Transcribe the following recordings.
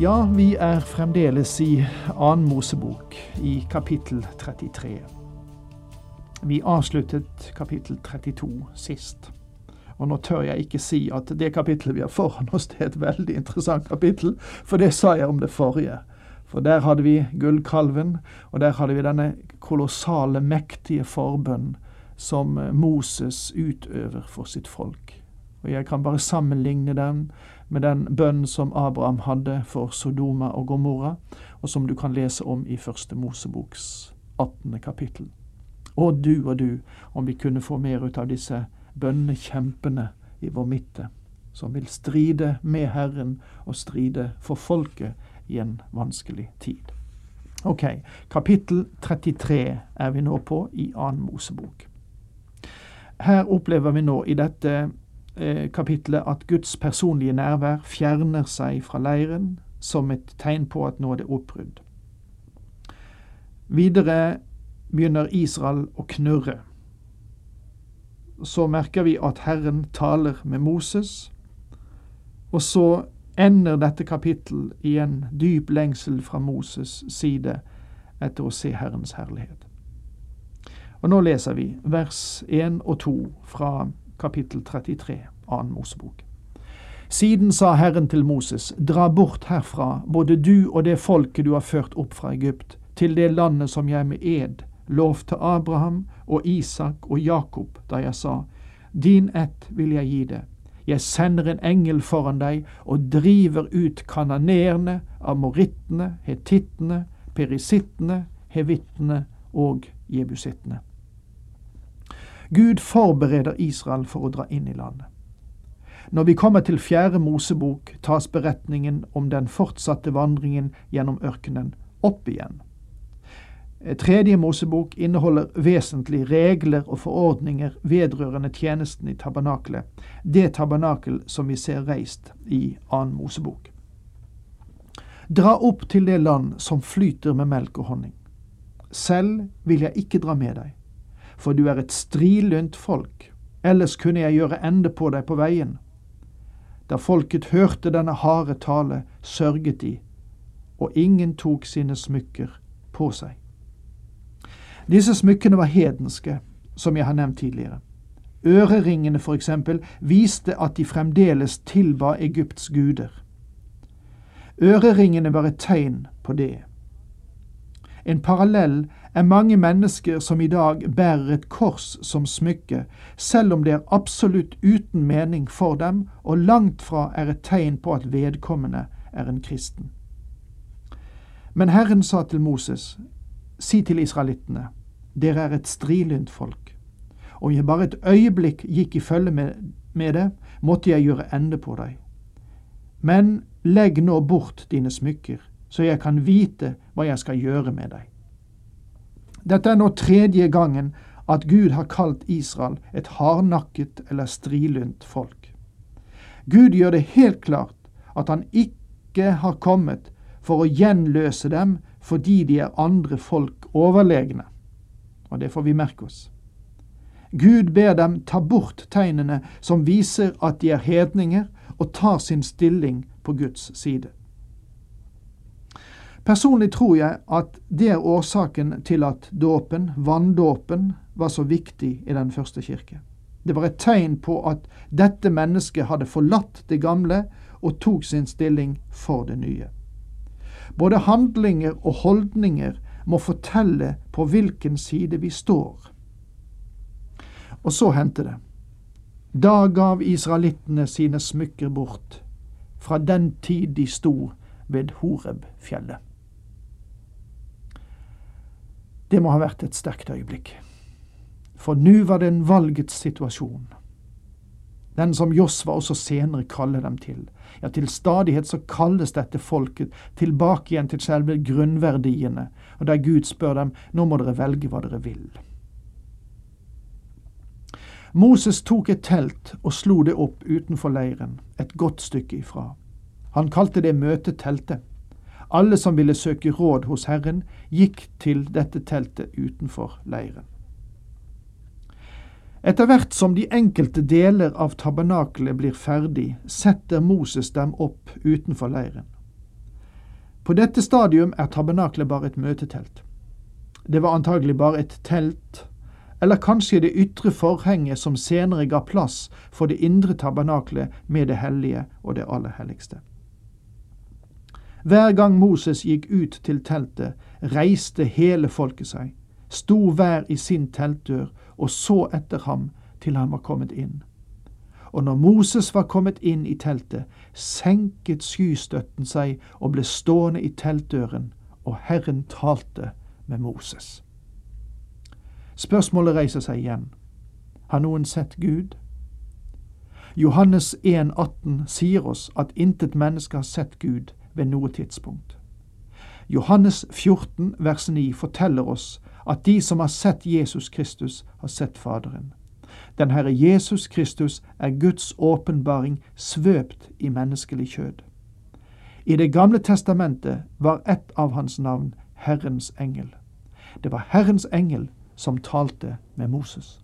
Ja, vi er fremdeles i annen Mosebok, i kapittel 33. Vi avsluttet kapittel 32 sist. Og nå tør jeg ikke si at det kapittelet vi har foran oss, det er et veldig interessant kapittel, for det sa jeg om det forrige. For der hadde vi gullkalven, og der hadde vi denne kolossale, mektige forbønn som Moses utøver for sitt folk. Og jeg kan bare sammenligne den med den bønn som Abraham hadde for Sodoma og Gomorra, og som du kan lese om i Første Moseboks 18. kapittel. Å du og du, om vi kunne få mer ut av disse bønnekjempene i vår midte, som vil stride med Herren og stride for folket i en vanskelig tid. Ok, kapittel 33 er vi nå på i annen Mosebok. Her opplever vi nå i dette eh, kapittelet at Guds personlige nærvær fjerner seg fra leiren som et tegn på at nå er det oppbrudd. Videre begynner Israel å knurre. Så merker vi at Herren taler med Moses, og så ender dette kapittel i en dyp lengsel fra Moses' side etter å se Herrens herlighet. Og nå leser vi vers 1 og 2 fra kapittel 33, annen Mosebok. Siden sa Herren til Moses, dra bort herfra, både du og det folket du har ført opp fra Egypt, til det landet som jeg med ed lovte Abraham og Isak og Jakob da jeg sa, din ett vil jeg gi det. Jeg sender en engel foran deg og driver ut kananeerne, amorittene, hetittene, perisittene, hevittene og jebusittene. Gud forbereder Israel for å dra inn i landet. Når vi kommer til fjerde Mosebok, tas beretningen om den fortsatte vandringen gjennom ørkenen opp igjen. Tredje Mosebok inneholder vesentlige regler og forordninger vedrørende tjenesten i tabernaklet, det tabernakel som vi ser reist i annen Mosebok. Dra opp til det land som flyter med melk og honning. Selv vil jeg ikke dra med deg, for du er et strilynt folk, ellers kunne jeg gjøre ende på deg på veien. Da folket hørte denne harde tale, sørget de, og ingen tok sine smykker på seg. Disse smykkene var hedenske, som jeg har nevnt tidligere. Øreringene, for eksempel, viste at de fremdeles tilba Egypts guder. Øreringene var et tegn på det. En parallell er mange mennesker som i dag bærer et kors som smykke, selv om det er absolutt uten mening for dem og langt fra er et tegn på at vedkommende er en kristen. Men Herren sa til Moses, si til israelittene, dere er et strilynt folk. Om jeg bare et øyeblikk gikk i følge med, med det, måtte jeg gjøre ende på deg. Men legg nå bort dine smykker, så jeg kan vite hva jeg skal gjøre med deg. Dette er nå tredje gangen at Gud har kalt Israel et hardnakket eller strilynt folk. Gud gjør det helt klart at han ikke har kommet for å gjenløse dem fordi de er andre folk overlegne. Og det får vi merke oss. Gud ber dem ta bort tegnene som viser at de er hedninger, og tar sin stilling på Guds side. Personlig tror jeg at det er årsaken til at dåpen, vanndåpen, var så viktig i den første kirke. Det var et tegn på at dette mennesket hadde forlatt det gamle og tok sin stilling for det nye. Både handlinger og holdninger må fortelle på hvilken side vi står. Og så hendte det. Da gav israelittene sine smykker bort, fra den tid de sto ved Horeb-fjellet. Det må ha vært et sterkt øyeblikk, for nå var det en valgets situasjon. den som Josva også senere kaller dem til. Ja, til stadighet så kalles dette folket tilbake igjen til selve grunnverdiene, og der Gud spør dem nå må dere velge hva dere vil. Moses tok et telt og slo det opp utenfor leiren, et godt stykke ifra. Han kalte det møteteltet. Alle som ville søke råd hos Herren, gikk til dette teltet utenfor leiren. Etter hvert som de enkelte deler av tabernakelet blir ferdig, setter Moses dem opp utenfor leiren. På dette stadium er tabernakelet bare et møtetelt. Det var antagelig bare et telt, eller kanskje det ytre forhenget som senere ga plass for det indre tabernakelet med det hellige og det aller helligste. Hver gang Moses gikk ut til teltet, reiste hele folket seg, sto hver i sin teltdør og så etter ham til han var kommet inn. Og når Moses var kommet inn i teltet, senket skystøtten seg og ble stående i teltdøren, og Herren talte med Moses. Spørsmålet reiser seg igjen. Har noen sett Gud? Johannes 1,18 sier oss at intet menneske har sett Gud ved noe tidspunkt. Johannes 14 vers 9 forteller oss at de som har sett Jesus Kristus, har sett Faderen. Den Herre Jesus Kristus er Guds åpenbaring svøpt i menneskelig kjød. I Det gamle testamentet var ett av hans navn Herrens engel. Det var Herrens engel som talte med Moses.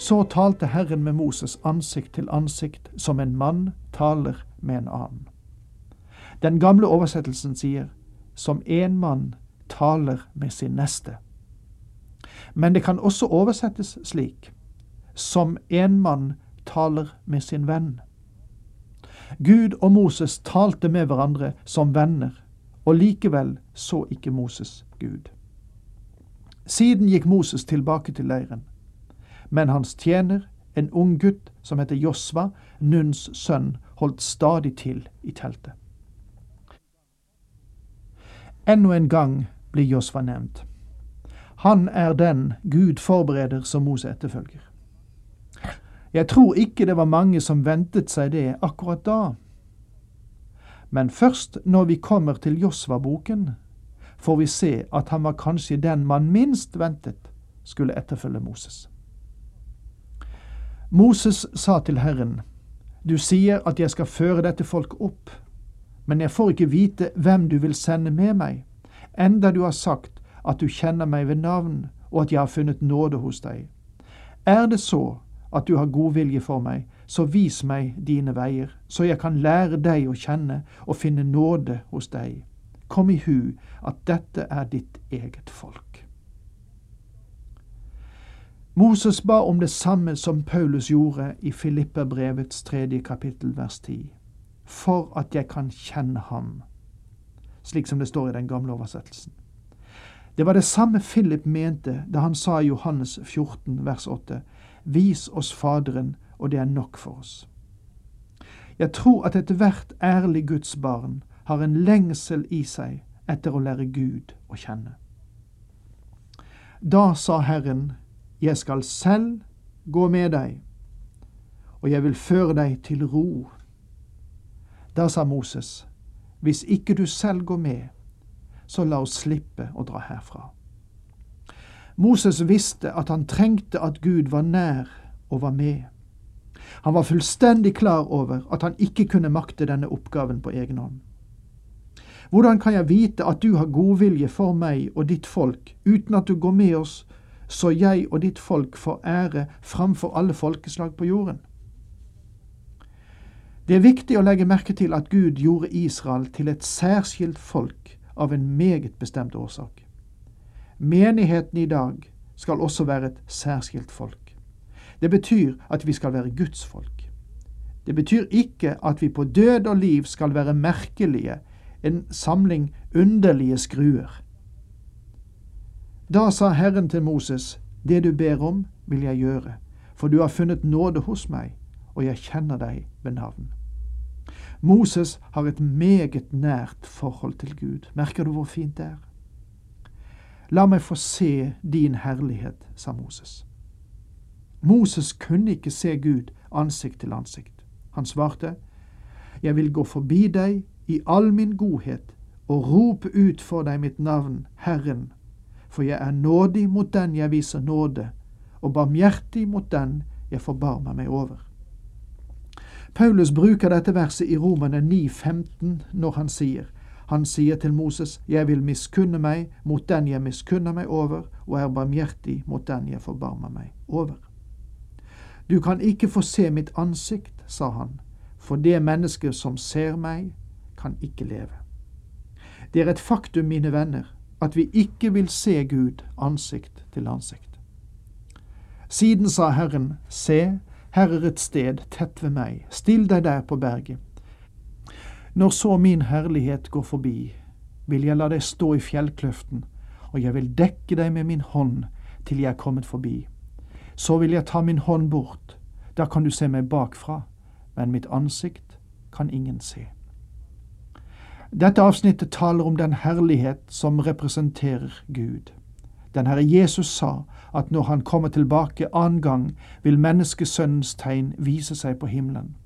Så talte Herren med Moses ansikt til ansikt, som en mann taler med en annen. Den gamle oversettelsen sier som en mann taler med sin neste. Men det kan også oversettes slik som en mann taler med sin venn. Gud og Moses talte med hverandre som venner, og likevel så ikke Moses Gud. Siden gikk Moses tilbake til leiren men hans tjener, en ung gutt som heter Josva, Nuns sønn, holdt stadig til i teltet. Enda en gang blir Josva nevnt. Han er den Gud forbereder som Mose etterfølger. Jeg tror ikke det var mange som ventet seg det akkurat da. Men først når vi kommer til Josva-boken, får vi se at han var kanskje den man minst ventet skulle etterfølge Moses. Moses sa til Herren, Du sier at jeg skal føre dette folket opp, men jeg får ikke vite hvem du vil sende med meg, enda du har sagt at du kjenner meg ved navn, og at jeg har funnet nåde hos deg. Er det så at du har god vilje for meg, så vis meg dine veier, så jeg kan lære deg å kjenne og finne nåde hos deg. kom i hu at dette er ditt eget folk. Moses ba om det samme som Paulus gjorde i Filipperbrevets tredje kapittel vers 10, for at jeg kan kjenne ham, slik som det står i den gamle oversettelsen. Det var det samme Philip mente da han sa i Johannes 14 vers 8, Vis oss Faderen, og det er nok for oss. Jeg tror at ethvert ærlig Guds barn har en lengsel i seg etter å lære Gud å kjenne. Da sa Herren, Jeg skal selv gå med deg, og jeg vil føre deg til ro. Da sa Moses, Hvis ikke du selv går med, så la oss slippe å dra herfra. Moses visste at han trengte at Gud var nær og var med. Han var fullstendig klar over at han ikke kunne makte denne oppgaven på egen hånd. Hvordan kan jeg vite at du har godvilje for meg og ditt folk, uten at du går med oss, så jeg og ditt folk får ære framfor alle folkeslag på jorden? Det er viktig å legge merke til at Gud gjorde Israel til et særskilt folk av en meget bestemt årsak. Menigheten i dag skal også være et særskilt folk. Det betyr at vi skal være Guds folk. Det betyr ikke at vi på død og liv skal være merkelige, en samling underlige skruer. Da sa Herren til Moses, Det du ber om, vil jeg gjøre, for du har funnet nåde hos meg, og jeg kjenner deg ved navn. Moses har et meget nært forhold til Gud. Merker du hvor fint det er? La meg få se din herlighet, sa Moses. Moses kunne ikke se Gud ansikt til ansikt. Han svarte, Jeg vil gå forbi deg i all min godhet og rope ut for deg mitt navn, Herren, for jeg er nådig mot den jeg viser nåde, og barmhjertig mot den jeg forbarmer meg over. Paulus bruker dette verset i Romane 9,15 når han sier han sier til Moses, Jeg vil miskunne meg mot den jeg miskunner meg over, og er barmhjertig mot den jeg forbarmer meg over. Du kan ikke få se mitt ansikt, sa han, for det mennesket som ser meg, kan ikke leve. Det er et faktum, mine venner, at vi ikke vil se Gud ansikt til ansikt. Siden sa Herren, Se, her er et sted tett ved meg, still deg der på berget. Når så min herlighet går forbi, vil jeg la deg stå i fjellkløften, og jeg vil dekke deg med min hånd til jeg er kommet forbi. Så vil jeg ta min hånd bort, da kan du se meg bakfra, men mitt ansikt kan ingen se. Dette avsnittet taler om den herlighet som representerer Gud. Den Herre Jesus sa at når han kommer tilbake annen gang, vil menneskesønnens tegn vise seg på himmelen.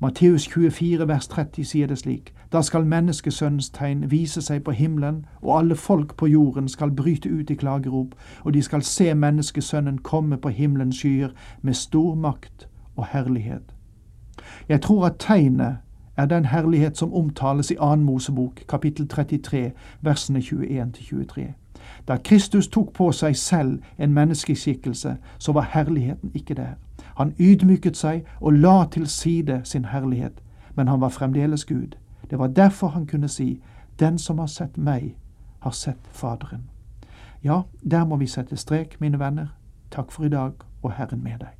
Matteus 24 vers 30 sier det slik, da skal menneskesønnens tegn vise seg på himmelen, og alle folk på jorden skal bryte ut i klagerop, og de skal se menneskesønnen komme på himmelens skyer med stor makt og herlighet. Jeg tror at tegnet er den herlighet som omtales i 2. Mosebok, kapittel 33, versene 21-23. Da Kristus tok på seg selv en menneskeskikkelse, så var herligheten ikke der. Han ydmyket seg og la til side sin herlighet, men han var fremdeles Gud. Det var derfor han kunne si, Den som har sett meg, har sett Faderen. Ja, der må vi sette strek, mine venner. Takk for i dag, og Herren med deg.